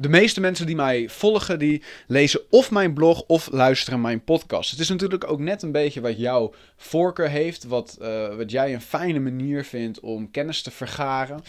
de meeste mensen die mij volgen, die lezen of mijn blog of luisteren mijn podcast. Het is natuurlijk ook net een beetje wat jouw voorkeur heeft, wat, uh, wat jij een fijne manier vindt om kennis te vergaren.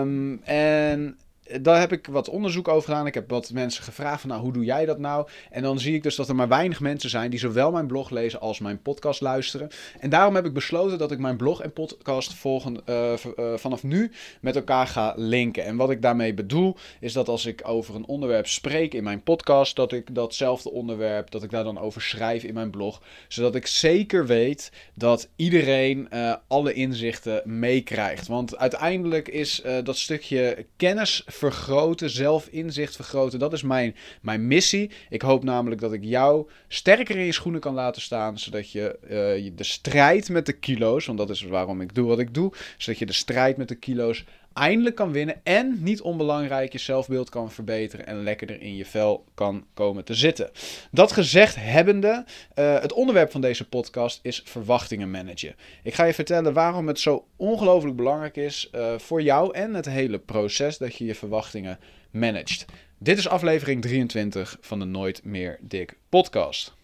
Um, en daar heb ik wat onderzoek over gedaan. Ik heb wat mensen gevraagd van, nou, hoe doe jij dat nou? En dan zie ik dus dat er maar weinig mensen zijn die zowel mijn blog lezen als mijn podcast luisteren. En daarom heb ik besloten dat ik mijn blog en podcast volgen, uh, uh, vanaf nu met elkaar ga linken. En wat ik daarmee bedoel, is dat als ik over een onderwerp spreek in mijn podcast, dat ik datzelfde onderwerp, dat ik daar dan over schrijf in mijn blog. Zodat ik zeker weet dat iedereen uh, alle inzichten meekrijgt. Want uiteindelijk is dat stukje kennis vergroten, zelfinzicht vergroten. Dat is mijn, mijn missie. Ik hoop namelijk dat ik jou sterker in je schoenen kan laten staan, zodat je uh, de strijd met de kilo's, want dat is waarom ik doe wat ik doe, zodat je de strijd met de kilo's eindelijk kan winnen en niet onbelangrijk je zelfbeeld kan verbeteren en lekkerder in je vel kan komen te zitten. Dat gezegd hebbende, uh, het onderwerp van deze podcast is verwachtingen managen. Ik ga je vertellen waarom het zo ongelooflijk belangrijk is uh, voor jou en het hele proces dat je je verwachtingen managt. Dit is aflevering 23 van de Nooit meer dik podcast.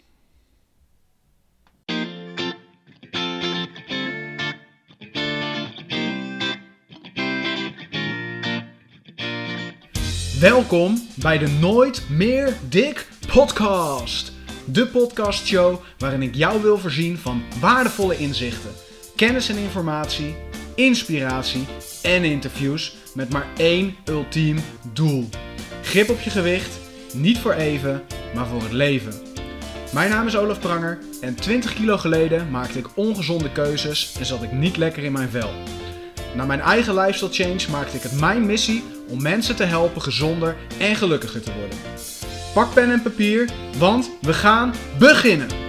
Welkom bij de Nooit meer dik podcast. De podcastshow waarin ik jou wil voorzien van waardevolle inzichten, kennis en informatie, inspiratie en interviews met maar één ultiem doel. Grip op je gewicht, niet voor even, maar voor het leven. Mijn naam is Olaf Pranger en 20 kilo geleden maakte ik ongezonde keuzes en zat ik niet lekker in mijn vel. Na mijn eigen lifestyle change maakte ik het mijn missie om mensen te helpen gezonder en gelukkiger te worden. Pak pen en papier, want we gaan beginnen!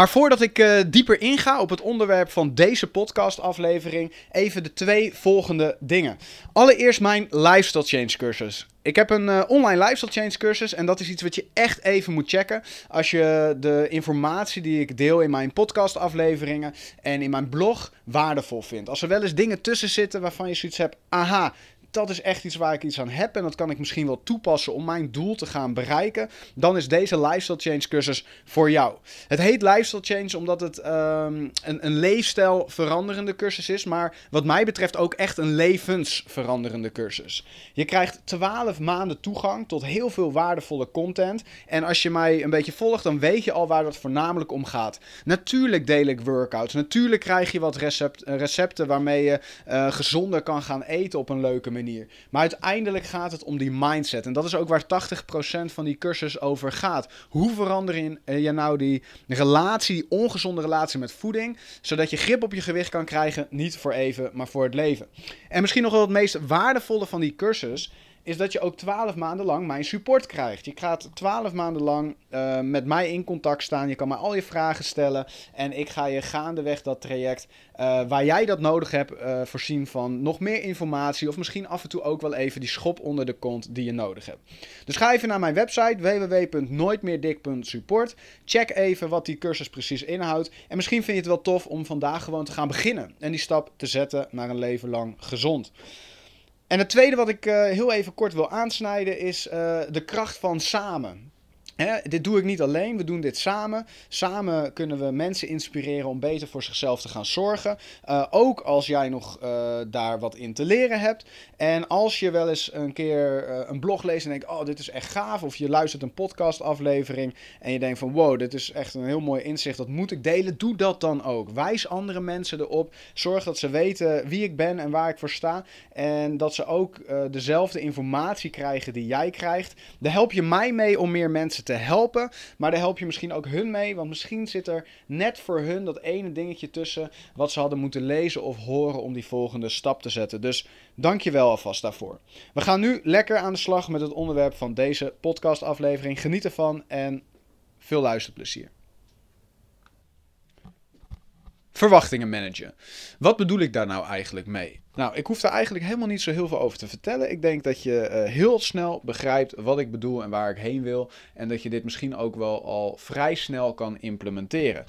Maar voordat ik uh, dieper inga op het onderwerp van deze podcastaflevering, even de twee volgende dingen. Allereerst mijn lifestyle change cursus. Ik heb een uh, online lifestyle change cursus en dat is iets wat je echt even moet checken als je de informatie die ik deel in mijn podcastafleveringen en in mijn blog waardevol vindt. Als er wel eens dingen tussen zitten waarvan je zoiets hebt, aha, dat is echt iets waar ik iets aan heb en dat kan ik misschien wel toepassen om mijn doel te gaan bereiken, dan is deze Lifestyle Change cursus voor jou. Het heet Lifestyle Change omdat het um, een, een leefstijl veranderende cursus is, maar wat mij betreft ook echt een levensveranderende cursus. Je krijgt 12 maanden toegang tot heel veel waardevolle content en als je mij een beetje volgt, dan weet je al waar dat voornamelijk om gaat. Natuurlijk deel ik workouts, natuurlijk krijg je wat recept, recepten waarmee je uh, gezonder kan gaan eten op een leuke manier Maar uiteindelijk gaat het om die mindset. En dat is ook waar 80% van die cursus over gaat. Hoe verander je nou die relatie, die ongezonde relatie met voeding, zodat je grip op je gewicht kan krijgen, niet voor even, maar voor het leven. En misschien nog wel het meest waardevolle van die cursus is dat je ook 12 maanden lang mijn support krijgt. Je gaat 12 maanden lang uh, met mij in contact staan. Je kan mij al je vragen stellen. En ik ga je gaandeweg dat traject uh, waar jij dat nodig hebt uh, voorzien van nog meer informatie. Of misschien af en toe ook wel even die schop onder de kont die je nodig hebt. Dus ga even naar mijn website www.nooitmeerdik.support. Check even wat die cursus precies inhoudt. En misschien vind je het wel tof om vandaag gewoon te gaan beginnen. En die stap te zetten naar een leven lang gezond. En het tweede wat ik uh, heel even kort wil aansnijden is uh, de kracht van samen. Dit doe ik niet alleen, we doen dit samen. Samen kunnen we mensen inspireren om beter voor zichzelf te gaan zorgen. Uh, ook als jij nog uh, daar wat in te leren hebt. En als je wel eens een keer uh, een blog leest en denkt: Oh, dit is echt gaaf. Of je luistert een podcastaflevering en je denkt: van wow, dit is echt een heel mooi inzicht. Dat moet ik delen. Doe dat dan ook. Wijs andere mensen erop. Zorg dat ze weten wie ik ben en waar ik voor sta. En dat ze ook dezelfde informatie krijgen die jij krijgt. Daar help je mij mee om meer mensen te te helpen. Maar daar help je misschien ook hun mee. Want misschien zit er net voor hun dat ene dingetje tussen. wat ze hadden moeten lezen of horen om die volgende stap te zetten. Dus dankjewel alvast daarvoor. We gaan nu lekker aan de slag met het onderwerp van deze podcastaflevering. Geniet ervan en veel luisterplezier. Verwachtingen managen. Wat bedoel ik daar nou eigenlijk mee? Nou, ik hoef daar eigenlijk helemaal niet zo heel veel over te vertellen. Ik denk dat je uh, heel snel begrijpt wat ik bedoel en waar ik heen wil. En dat je dit misschien ook wel al vrij snel kan implementeren.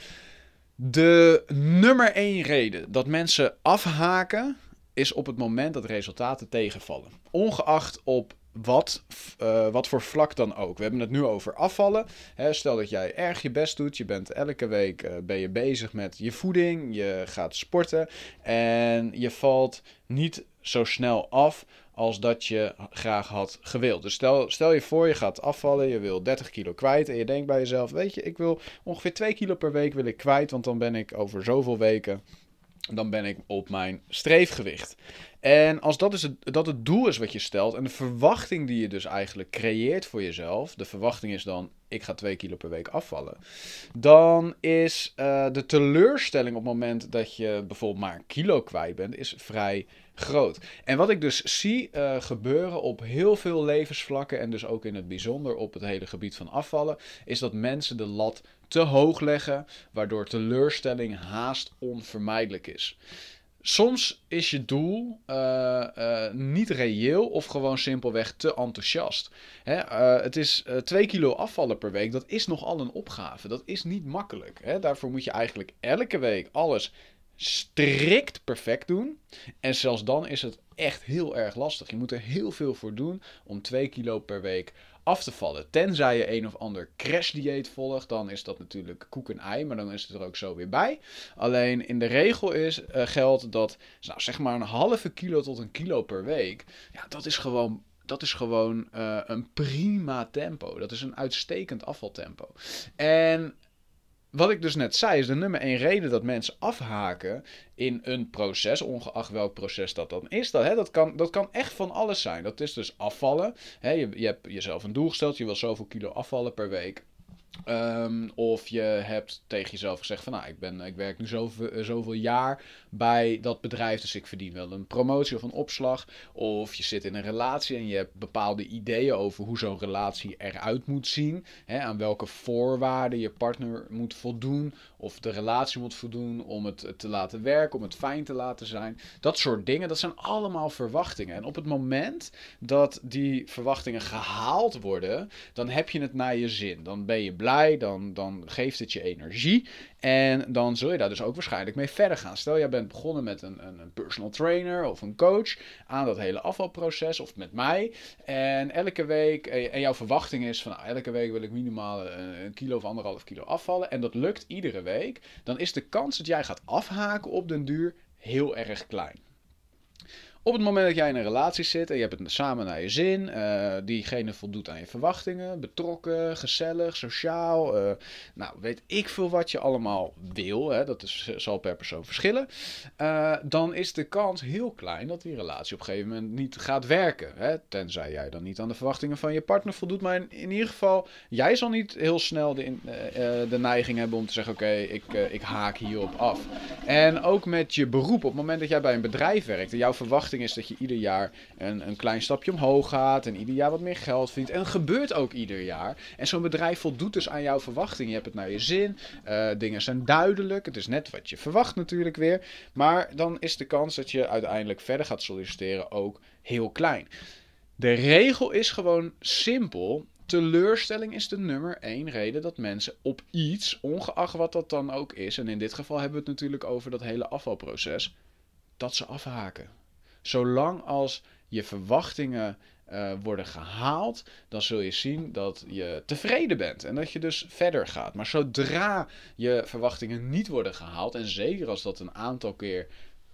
De nummer één reden dat mensen afhaken is op het moment dat resultaten tegenvallen. Ongeacht op wat, uh, wat voor vlak dan ook. We hebben het nu over afvallen. Hè, stel dat jij erg je best doet. Je bent elke week uh, ben je bezig met je voeding. Je gaat sporten. En je valt niet zo snel af als dat je graag had gewild. Dus stel, stel je voor, je gaat afvallen, je wil 30 kilo kwijt en je denkt bij jezelf, weet je, ik wil ongeveer 2 kilo per week wil ik kwijt, want dan ben ik over zoveel weken, dan ben ik op mijn streefgewicht. En als dat, is het, dat het doel is wat je stelt en de verwachting die je dus eigenlijk creëert voor jezelf, de verwachting is dan, ik ga 2 kilo per week afvallen, dan is uh, de teleurstelling op het moment dat je bijvoorbeeld maar een kilo kwijt bent, is vrij groot. En wat ik dus zie uh, gebeuren op heel veel levensvlakken en dus ook in het bijzonder op het hele gebied van afvallen, is dat mensen de lat te hoog leggen, waardoor teleurstelling haast onvermijdelijk is. Soms is je doel uh, uh, niet reëel of gewoon simpelweg te enthousiast. Hè, uh, het is 2 kilo afvallen per week, dat is nogal een opgave. Dat is niet makkelijk. Hè. Daarvoor moet je eigenlijk elke week alles strikt perfect doen. En zelfs dan is het echt heel erg lastig. Je moet er heel veel voor doen om 2 kilo per week af te vallen. Tenzij je een of ander crashdieet volgt, dan is dat natuurlijk koek en ei, maar dan is het er ook zo weer bij. Alleen in de regel is, uh, geldt dat nou, zeg maar een halve kilo tot een kilo per week, ja, dat is gewoon dat is gewoon uh, een prima tempo. Dat is een uitstekend afvaltempo. En wat ik dus net zei, is de nummer één reden dat mensen afhaken in een proces, ongeacht welk proces dat dan is. Dat, hè, dat, kan, dat kan echt van alles zijn. Dat is dus afvallen. Hè, je, je hebt jezelf een doel gesteld, je wil zoveel kilo afvallen per week. Um, of je hebt tegen jezelf gezegd van nou, ik, ben, ik werk nu zoveel, eh, zoveel jaar bij dat bedrijf, dus ik verdien wel een promotie of een opslag. Of je zit in een relatie en je hebt bepaalde ideeën over hoe zo'n relatie eruit moet zien. Hè, aan welke voorwaarden je partner moet voldoen of de relatie moet voldoen om het te laten werken, om het fijn te laten zijn. Dat soort dingen, dat zijn allemaal verwachtingen. En op het moment dat die verwachtingen gehaald worden, dan heb je het naar je zin. Dan ben je blij, dan, dan geeft het je energie. En dan zul je daar dus ook waarschijnlijk mee verder gaan. Stel, jij bent begonnen met een, een, een, personal trainer of een coach aan dat hele afvalproces of met mij. En elke week, en jouw verwachting is van nou, elke week wil ik minimaal een kilo of anderhalf kilo afvallen. En dat lukt iedere week. Dan is de kans dat jij gaat afhaken op den duur heel erg klein. Op het moment dat jij in een relatie zit en je hebt het samen naar je zin, uh, diegene voldoet aan je verwachtingen, betrokken, gezellig, sociaal, uh, nou weet ik veel wat je allemaal wil, hè, dat is, zal per persoon verschillen, uh, dan is de kans heel klein dat die relatie op een gegeven moment niet gaat werken. Hè, tenzij jij dan niet aan de verwachtingen van je partner voldoet, maar in, ieder geval, jij zal niet heel snel de, de neiging hebben om te zeggen, oké, ik, ik haak hierop af. En ook met je beroep, op het moment dat jij bij een bedrijf werkt en jouw is dat je ieder jaar een, een klein stapje omhoog gaat en ieder jaar wat meer geld verdient. En dat gebeurt ook ieder jaar. En zo'n bedrijf voldoet dus aan jouw verwachting. Je hebt het naar je zin, uh, dingen zijn duidelijk, het is net wat je verwacht natuurlijk weer. Maar dan is de kans dat je uiteindelijk verder gaat solliciteren ook heel klein. De regel is gewoon simpel. Teleurstelling is de nummer één reden dat mensen op iets, ongeacht wat dat dan ook is, en in dit geval hebben we het natuurlijk over dat hele afvalproces, dat ze afhaken. Zolang als je verwachtingen uh, worden gehaald, dan zul je zien dat je tevreden bent en dat je dus verder gaat. Maar zodra je verwachtingen niet worden gehaald, en zeker als dat een aantal keer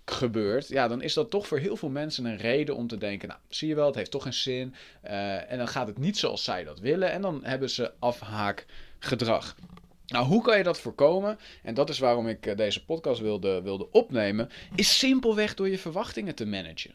gebeurt, ja, dan is dat toch voor heel veel mensen een reden om te denken, nou, zie je wel, het heeft toch geen zin. Uh, en dan gaat het niet zoals zij dat willen en dan hebben ze afhaakgedrag. Nou, hoe kan je dat voorkomen? En dat is waarom ik eh, deze podcast wilde, wilde opnemen. Is simpelweg door je verwachtingen te managen.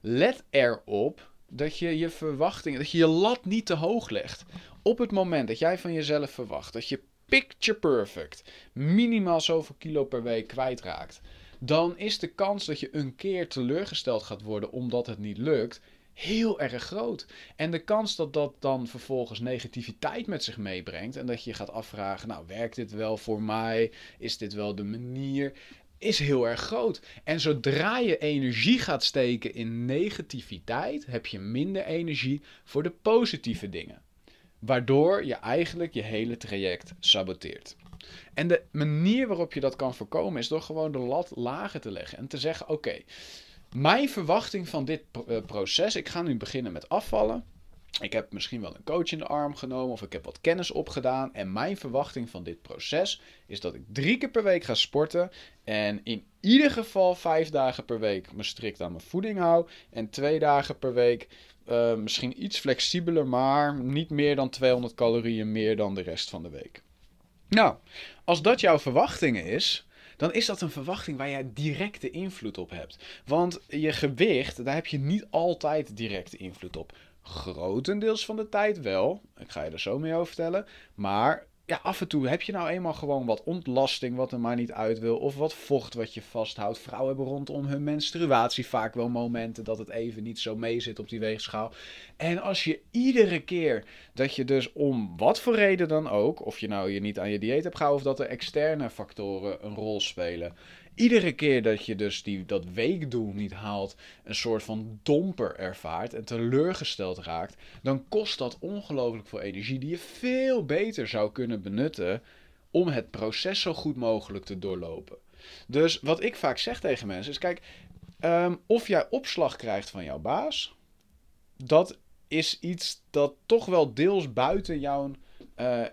Let erop dat je je verwachtingen, dat je je lat niet te hoog legt. Op het moment dat jij van jezelf verwacht dat je picture perfect minimaal zoveel kilo per week kwijtraakt, dan is de kans dat je een keer teleurgesteld gaat worden omdat het niet lukt heel erg groot. En de kans dat dat dan vervolgens negativiteit met zich meebrengt en dat je gaat afvragen, nou werkt dit wel voor mij? Is dit wel de manier? Is heel erg groot. En zodra je energie gaat steken in negativiteit, heb je minder energie voor de positieve dingen. Waardoor je eigenlijk je hele traject saboteert. En de manier waarop je dat kan voorkomen is door gewoon de lat lager te leggen en te zeggen: Oké, mijn verwachting van dit eh, proces, ik ga nu beginnen met afvallen. Ik heb misschien wel een coach in de arm genomen of ik heb wat kennis opgedaan. En mijn verwachting van dit proces is dat ik drie keer per week ga sporten. En in ieder geval vijf dagen per week me strikt aan mijn voeding hou. En twee dagen per week uh, misschien iets flexibeler, maar niet meer dan 200 calorieën meer dan de rest van de week. Nou, als dat jouw verwachting is, dan is dat een verwachting waar jij directe invloed op hebt. Want je gewicht, daar heb je niet altijd directe invloed op. Grotendeels van de tijd wel. Ik ga je er zo mee over vertellen. Maar ja, af en toe heb je nou eenmaal gewoon wat ontlasting wat er maar niet uit wil. Of wat vocht wat je vasthoudt. Vrouwen hebben rondom hun menstruatie vaak wel momenten dat het even niet zo mee zit op die weegschaal. En als je iedere keer dat je dus om wat voor reden dan ook, of je nou je niet aan je dieet hebt gehouden of dat er externe factoren een rol spelen iedere keer dat je dus die, dat weekdoel niet haalt, een soort van domper ervaart en teleurgesteld raakt, dan kost dat ongelooflijk veel energie die je veel beter zou kunnen benutten om het proces zo goed mogelijk te doorlopen. Dus wat ik vaak zeg tegen mensen is: kijk, ehm, of jij opslag krijgt van jouw baas, dat is iets dat toch wel deels buiten jouw uh,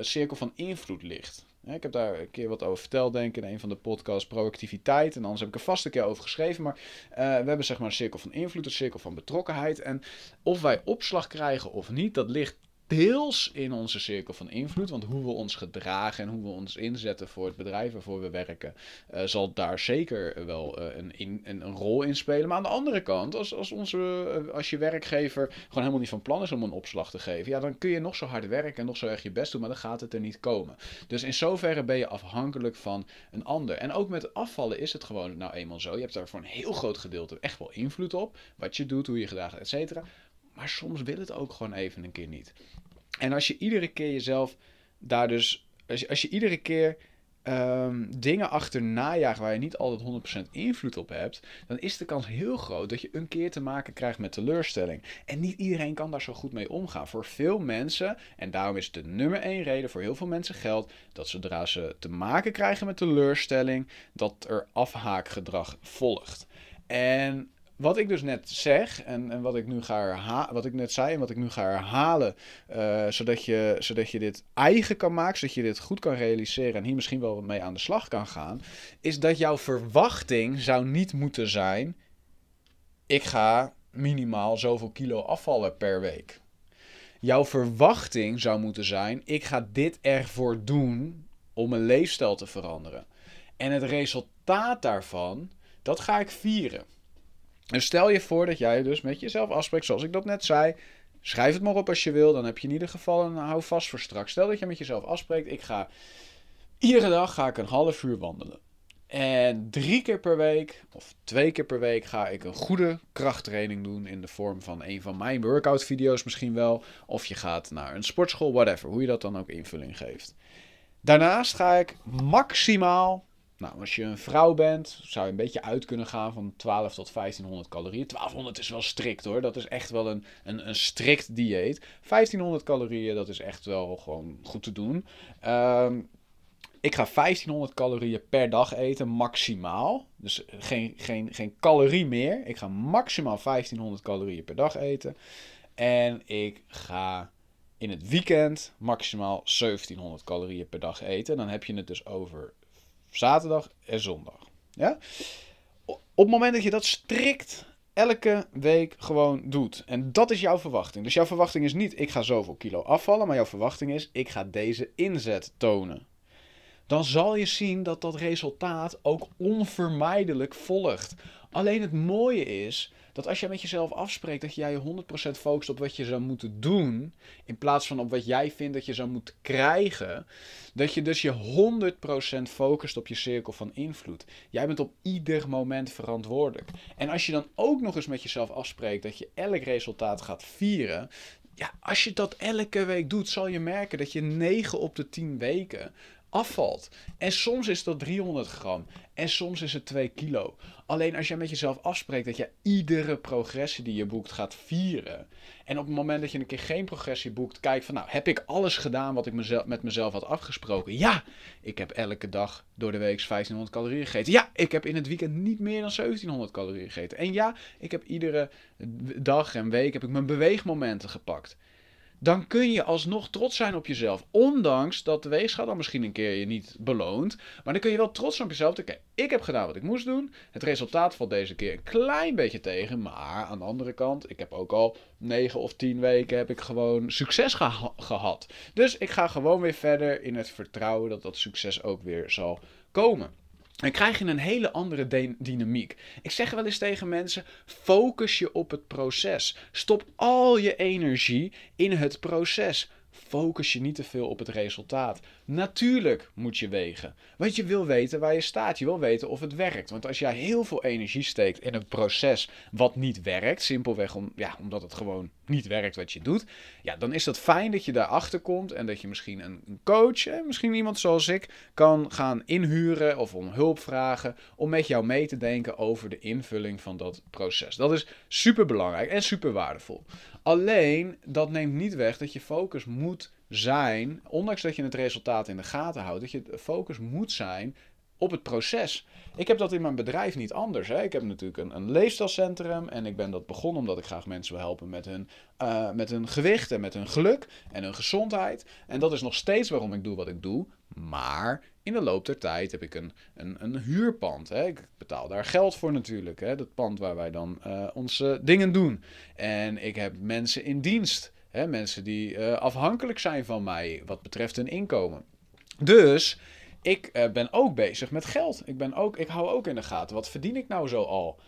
cirkel van invloed ligt ik heb daar een keer wat over verteld, denk ik, in een van de podcasts Proactiviteit. En anders heb ik er vast een keer over geschreven. Maar uh, we hebben zeg maar een cirkel van invloed, een cirkel van betrokkenheid. En of wij opslag krijgen of niet, dat ligt deels in onze cirkel van invloed. Want hoe we ons gedragen en hoe we ons inzetten voor het bedrijf waarvoor we werken, uh, zal daar zeker wel uh, een, een, rol in spelen. Maar aan de andere kant, als, als, onze, uh, als je werkgever gewoon helemaal niet van plan is om een opslag te geven, ja, dan kun je nog zo hard werken en nog zo erg je best doen, maar dan gaat het er niet komen. Dus in zoverre ben je afhankelijk van een ander. En ook met afvallen is het gewoon nou eenmaal zo. Je hebt daar voor een heel groot gedeelte echt wel invloed op. Wat je doet, hoe je gedraagt, et cetera. Maar soms wil het ook gewoon even een keer niet. En als je iedere keer jezelf daar dus. Als je, iedere keer um, dingen achterna jaagt waar je niet altijd 100% invloed op hebt, dan is de kans heel groot dat je een keer te maken krijgt met teleurstelling. En niet iedereen kan daar zo goed mee omgaan. Voor veel mensen, en daarom is de nummer één reden voor heel veel mensen geldt, dat zodra ze te maken krijgen met teleurstelling, dat er afhaakgedrag volgt. En wat ik dus net zeg en, en wat ik nu ga wat ik net zei en wat ik nu ga herhalen, uh, zodat, je, zodat je dit eigen kan maken, zodat je dit goed kan realiseren en hier misschien wel mee aan de slag kan gaan, is dat jouw verwachting zou niet moeten zijn: ik ga minimaal zoveel kilo afvallen per week. Jouw verwachting zou moeten zijn: ik ga dit ervoor doen om mijn leefstijl te veranderen. En het resultaat daarvan, dat ga ik vieren. Dus stel je voor dat jij dus met jezelf afspreekt, zoals ik dat net zei. Schrijf het maar op als je wil, dan heb je in ieder geval een hou vast voor straks. Stel dat je met jezelf afspreekt, ik ga iedere dag ga ik een half uur wandelen. En drie keer per week, of twee keer per week, ga ik een goede krachttraining doen in de vorm van een van mijn workout video's misschien wel. Of je gaat naar een sportschool, whatever, hoe je dat dan ook invulling geeft. Daarnaast ga ik maximaal nou, als je een vrouw bent, zou je een beetje uit kunnen gaan van 12 tot 1500 calorieën. 1200 is wel strikt hoor. Dat is echt wel een, een, een strikt dieet. 1500 calorieën, dat is echt wel gewoon goed te doen. Um, ik ga 1500 calorieën per dag eten, maximaal. Dus geen, geen, geen calorie meer. Ik ga maximaal 1500 calorieën per dag eten. En ik ga in het weekend maximaal 1700 calorieën per dag eten. Dan heb je het dus over zaterdag en zondag. Ja? Op het moment dat je dat strikt elke week gewoon doet. En dat is jouw verwachting. Dus jouw verwachting is niet ik ga zoveel kilo afvallen, maar jouw verwachting is ik ga deze inzet tonen. Dan zal je zien dat dat resultaat ook onvermijdelijk volgt. Alleen het mooie is dat als je met jezelf afspreekt dat jij je 100% focust op wat je zou moeten doen, in plaats van op wat jij vindt dat je zou moeten krijgen, dat je dus je 100% focust op je cirkel van invloed. Jij bent op ieder moment verantwoordelijk. En als je dan ook nog eens met jezelf afspreekt dat je elk resultaat gaat vieren, ja, als je dat elke week doet, zal je merken dat je 9 op de 10 weken afvalt. En soms is dat 300 gram. En soms is het 2 kilo. Alleen als je met jezelf afspreekt dat je iedere progressie die je boekt gaat vieren. En op het moment dat je een keer geen progressie boekt, kijk van nou, heb ik alles gedaan wat ik mezelf, met mezelf had afgesproken? Ja, ik heb elke dag door de week 1500 calorieën gegeten. Ja, ik heb in het weekend niet meer dan 1700 calorieën gegeten. En ja, ik heb iedere dag en week heb ik mijn beweegmomenten gepakt dan kun je alsnog trots zijn op jezelf. Ondanks dat de weegschaal dan misschien een keer je niet beloont. Maar dan kun je wel trots zijn op jezelf. Oké, ik heb gedaan wat ik moest doen. Het resultaat valt deze keer een klein beetje tegen. Maar aan de andere kant, ik heb ook al 9 of 10 weken heb ik gewoon succes gehad. Dus ik ga gewoon weer verder in het vertrouwen dat dat succes ook weer zal komen. Dan krijg je een hele andere dynamiek. Ik zeg wel eens tegen mensen: focus je op het proces. Stop al je energie in het proces. Focus je niet te veel op het resultaat. Natuurlijk moet je wegen. Want je wil weten waar je staat. Je wil weten of het werkt. Want als jij heel veel energie steekt in een proces wat niet werkt, simpelweg om, ja, omdat het gewoon niet werkt wat je doet, ja, dan is dat fijn dat je daarachter komt en dat je misschien een coach, misschien iemand zoals ik, kan gaan inhuren of om hulp vragen om met jou mee te denken over de invulling van dat proces. Dat is super belangrijk en super waardevol. Alleen dat neemt niet weg dat je focus moet zijn, ondanks dat je het resultaat in de gaten houdt, dat je focus moet zijn op het proces. Ik heb dat in mijn bedrijf niet anders. Hè. Ik heb natuurlijk een, een leefstijlcentrum en ik ben dat begonnen omdat ik graag mensen wil helpen met hun, uh, met hun gewicht en met hun geluk en hun gezondheid. En dat is nog steeds waarom ik doe wat ik doe. Maar in de loop der tijd heb ik een, een, een huurpand. Hè. Ik betaal daar geld voor natuurlijk. Hè. Dat pand waar wij dan uh, onze dingen doen. En ik heb mensen in dienst. Hè. Mensen die uh, afhankelijk zijn van mij wat betreft hun inkomen. Dus ik uh, ben ook bezig met geld. Ik, ben ook, ik hou ook in de gaten. Wat verdien ik nou zo al?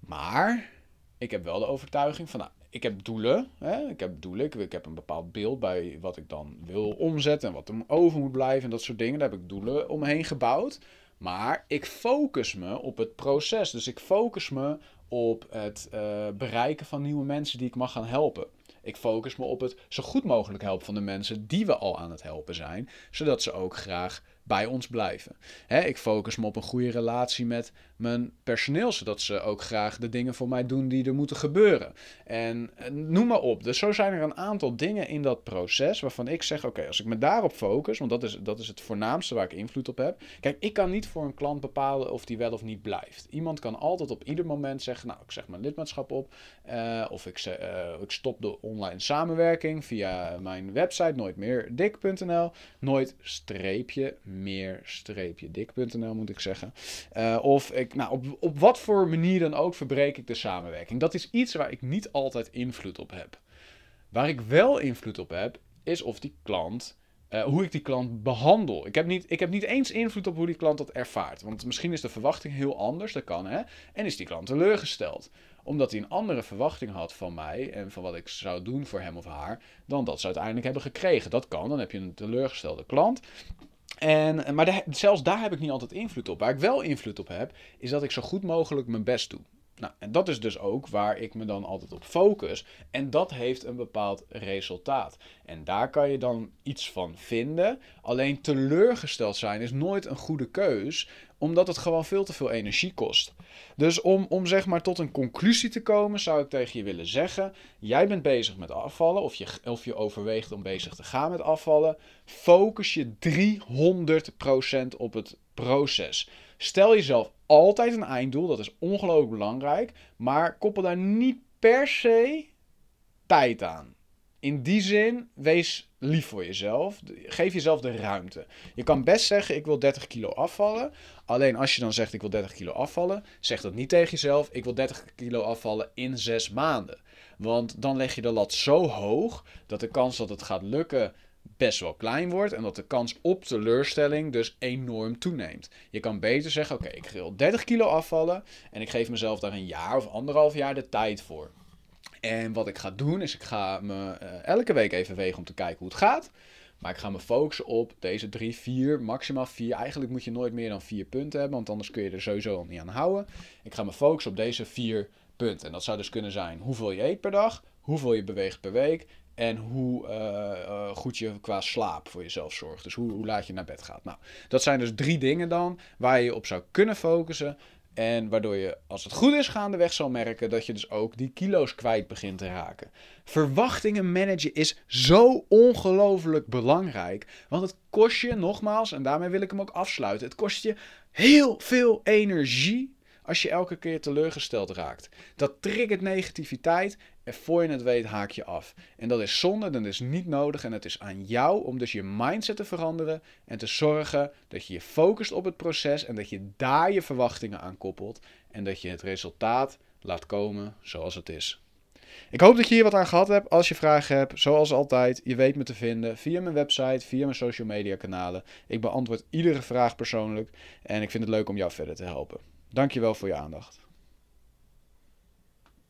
Maar ik heb wel de overtuiging van, nou, ik heb doelen. Hè? Ik heb doelen. Ik, heb een bepaald beeld bij wat ik dan wil omzetten en wat er over moet blijven en dat soort dingen. Daar heb ik doelen omheen gebouwd. Maar ik focus me op het proces. Dus ik focus me op het uh, bereiken van nieuwe mensen die ik mag gaan helpen. Ik focus me op het zo goed mogelijk helpen van de mensen die we al aan het helpen zijn, zodat ze ook graag bij ons blijven. ik focus me op een goede relatie met mijn personeel, zodat ze ook graag de dingen voor mij doen die er moeten gebeuren. En eh, noem maar op. Dus zo zijn er een aantal dingen in dat proces waarvan ik zeg: oké, als ik me daarop focus, want dat is, dat is het voornaamste waar ik invloed op heb. Kijk, ik kan niet voor een klant bepalen of die wel of niet blijft. Iemand kan altijd op ieder moment zeggen: nou, ik zeg mijn lidmaatschap op, uh, of ik, uh, stop de online samenwerking via mijn website nooitmeerdik.nl, nooit streepje meer-dik.nl moet ik zeggen. Uh, of ik, nou, op, op wat voor manier dan ook verbreek ik de samenwerking. Dat is iets waar ik niet altijd invloed op heb. Waar ik wel invloed op heb, is of die klant uh, hoe ik die klant behandel. Ik heb, niet, ik heb niet eens invloed op hoe die klant dat ervaart. Want misschien is de verwachting heel anders, dat kan hè. En is die klant teleurgesteld. Omdat hij een andere verwachting had van mij en van wat ik zou doen voor hem of haar, dan dat ze uiteindelijk hebben gekregen. Dat kan, dan heb je een teleurgestelde klant. En, maar zelfs daar heb ik niet altijd invloed op. Waar ik wel invloed op heb, is dat ik zo goed mogelijk mijn best doe. Nou, en dat is dus ook waar ik me dan altijd op focus. En dat heeft een bepaald resultaat. En daar kan je dan iets van vinden. Alleen teleurgesteld zijn is nooit een goede keus, omdat het gewoon veel te veel energie kost. Dus om, om zeg maar tot een conclusie te komen, zou ik tegen je willen zeggen: jij bent bezig met afvallen, of je, of je overweegt om bezig te gaan met afvallen. Focus je 300% op het proces. Stel jezelf altijd een einddoel, dat is ongelooflijk belangrijk, maar koppel daar niet per se tijd aan. In die zin, wees lief voor jezelf. Geef jezelf de ruimte. Je kan best zeggen: Ik wil 30 kilo afvallen. Alleen als je dan zegt: Ik wil 30 kilo afvallen, zeg dat niet tegen jezelf: Ik wil 30 kilo afvallen in 6 maanden. Want dan leg je de lat zo hoog dat de kans dat het gaat lukken best wel klein wordt en dat de kans op teleurstelling dus enorm toeneemt. Je kan beter zeggen: Oké, ik wil 30 kilo afvallen en ik geef mezelf daar een jaar of anderhalf jaar de tijd voor. En wat ik ga doen is: ik ga me eh, elke week even wegen om te kijken hoe het gaat. Maar ik ga me focussen op deze drie, vier, maximaal vier. Eigenlijk moet je nooit meer dan vier punten hebben, want anders kun je er sowieso al niet aan houden. Ik ga me focussen op deze vier punten. En dat zou dus kunnen zijn hoeveel je eet per dag, hoeveel je beweegt per week en hoe uh, uh, goed je qua slaap voor jezelf zorgt. Dus hoe, hoe laat je naar bed gaat. Nou, dat zijn dus drie dingen dan waar je op zou kunnen focussen. En waardoor je, als het goed is, gaandeweg zal merken dat je dus ook die kilo's kwijt begint te raken. Verwachtingen managen is zo ongelooflijk belangrijk. Want het kost je, nogmaals, en daarmee wil ik hem ook afsluiten. Het kost je heel veel energie als je elke keer teleurgesteld raakt. Dat triggert negativiteit en voor je het weet haak je af. En dat is zonde, dat is niet nodig en het is aan jou om dus je mindset te veranderen en te zorgen dat je je focust op het proces en dat je daar je verwachtingen aan koppelt en dat je het resultaat laat komen zoals het is. Ik hoop dat je hier wat aan gehad hebt. Als je vragen hebt, zoals altijd, je weet me te vinden via mijn website, via mijn social media kanalen. Ik beantwoord iedere vraag persoonlijk en ik vind het leuk om jou verder te helpen. Dankjewel voor je aandacht.